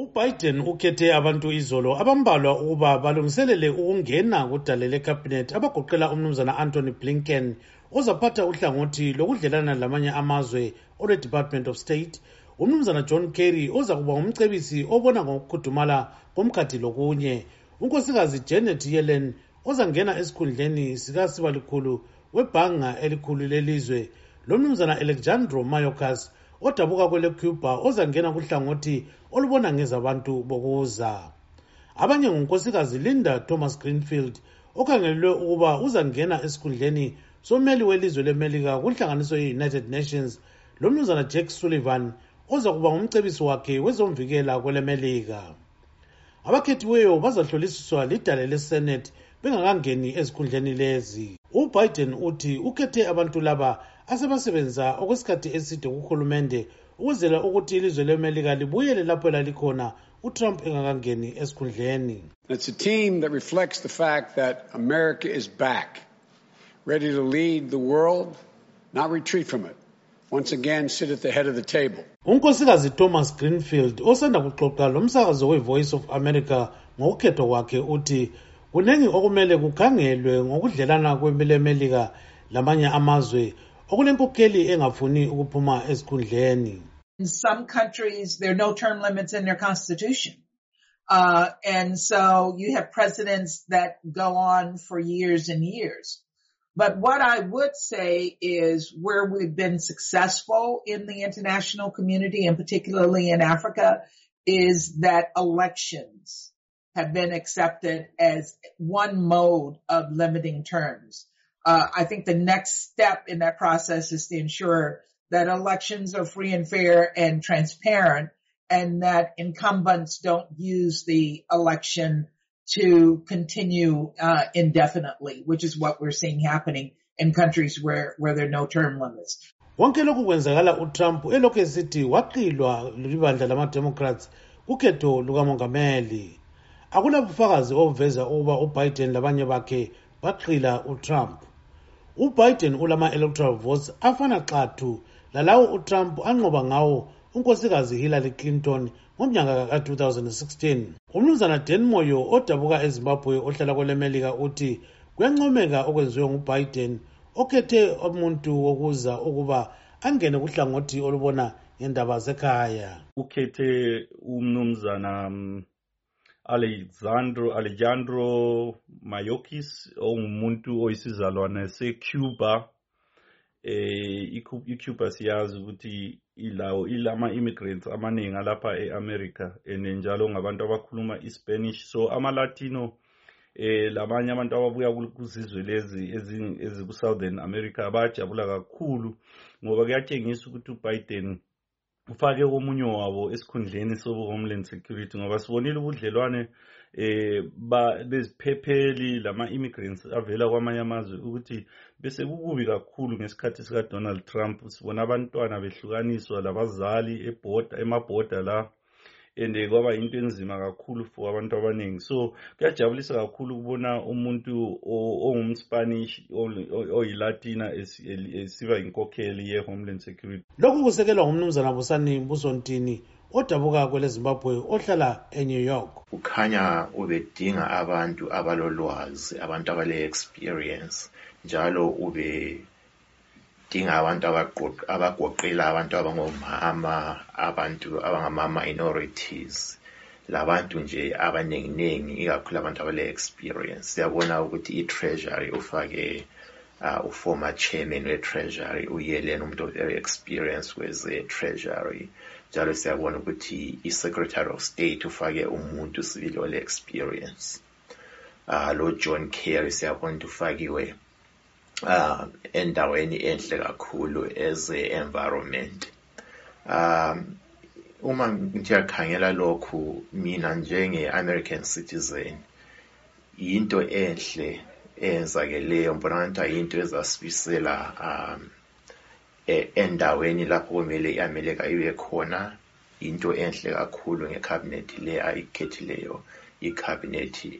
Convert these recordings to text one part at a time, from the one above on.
ubiden ukhethe abantu izolo abambalwa ukuba balungiselele ukungena kudale lekhabhinethi abagoqela umnumzana antony blinken ozaphatha uhlangothi lokudlelana lamanye amazwe olwedepartment of state umnumzana john kerry ozakuba ngumcebisi obona ngokukhudumala komkhathi lokunye unkosikazi janet yellen ozangena esikhundleni sikasibalukhulu webhanga elikhulu lelizwe lomnumzana alexandro mayorkas odabuka kwelecuba ozangena kuhlangothi olubona ngezabantu bokuza abanye ngunkosikazi linda thomas greenfield okhangelelwe ukuba uzangena esikhundleni someli welizwe lemelika kunhlanganiso ye-united nations lomnumzana jack sullivan ozakuba ngumcebisi wakhe wezomvikela kwelemelika abakhethiweyo bazahlolisiswa lidale lesenate bengakangeni ezikhundleni lezi ubiden uthi ukhethe abantu laba asebasebenza okwesikhathi eside kuhulumende ukwenzela ukuthi ilizwe lemelika libuyele lapho elalikhona utrump engakangeni esikhundleni it's a team that reflects the fact that america is back ready to lead the world not retreat from it once again sit at the head of the table. unkosikazi thomas greenfield osanda kuxoxa lomsakazo we-voice of america ngokukhetho kwakhe uthi kuningi okumele kukhangelwe ngokudlelana kwemilemelika lamanye amazwe okulenkokheli engafuni ukuphuma ezikhundleni in some countries there are no term limits in their constitution uh, and so you have presidents that go on for years and years But what I would say is where we've been successful in the international community and particularly in Africa is that elections have been accepted as one mode of limiting terms uh, I think the next step in that process is to ensure that elections are free and fair and transparent and that incumbents don't use the election to continue uh, indefinitely, which is what we're seeing happening in countries where, where there are no term limits. konke lokhu kwenzakala utrump elokhu esithi waqilwa libandla lamademocrats kukhetho lukamongameli akulabufakazi obuveza ukuba ubiden labanye bakhe baqila utrump ubiden ulama-electoral votes afana xathu lalawo utrump anqoba ngawo unkosikazi hillary clinton ngomnyaka ka-2016 umnumzana dan moyo odabuka ezimbabwe ohlala kwelemelika uthi kuyancomeka okwenziwe ngubiden okhethe umuntu wokuza ukuba angene kuhlangothi olubona ngendaba zekhaya ukhethe umnumzana mm, alexandro alejandro mayokis ongumuntu oyisizalwane secuba eh iCuba siyazi ukuthi ilawo ilama immigrants amaningi alapha eAmerica and njalo ngabantu abakhuluma iSpanish so ama Latino eh labanye abantu ababuya kuzizwe lezi eziku Southern America bajabula kakhulu ngoba kuyatshengisa ukuthi uBiden ufake omunye wabo esikhundleni sobu-homeland security ngoba sibonile ubudlelwane eh beziphepheli lama immigrants avela kwamanye amazwe ukuthi bese kukubi kakhulu ngesikhathi sika Donald Trump sibona abantwana behlukaniswa labazali ebhoda emabhoda la and kwaba yinto enzima kakhulu for abantu abaningi so kuyajabulisa kakhulu ukubona umuntu ongumspanish oyilatina esiba yinkokheli ye-homeland security lokhu kusekelwa ngumnumzana busani busontini odabuka kwelezimbabwe ohlala enew york kukhanya ubedinga abantu abalolwazi abantu abale-experience njalo ube dinga abantu abagoqela abantu abangomama abantu abangama-minorities labantu nje abanenginengi ikakhulu abantu abale-experience siyabona ukuthi i-treasury ufake uh, uformer chairman we-treasury uyelen umuntu very experience kweze-treasury njalo siyabona ukuthi i-secretary of state ufake umuntu sibili ole-experience uh, lo-john carry siyabona ukuthi ufakiwe uh, endaweni enhle kakhulu as a environment um uma ngiyakhangela lokhu mina njenge-american citizen yinto enhle eyenzakeleyo mbona ngathi ayinto ezasibisela um e, endaweni lapho kumele i-amelika ibe khona yinto enhle kakhulu ngekhabhinethi le ayikhethileyo ikhabhinethi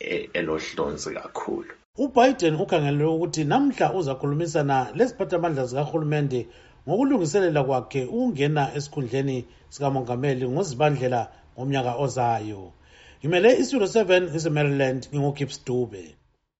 e-, elohlonzi kakhulu ubiden ukhangelele ukuthi namhla uzakhulumisana leziphathamandla zikahulumende ngokulungiselela kwakhe ukungena esikhundleni sikamongameli ngozibandlela ngomnyaka ozayo ngimele isitulo 7 isemaryland ngingukipsdube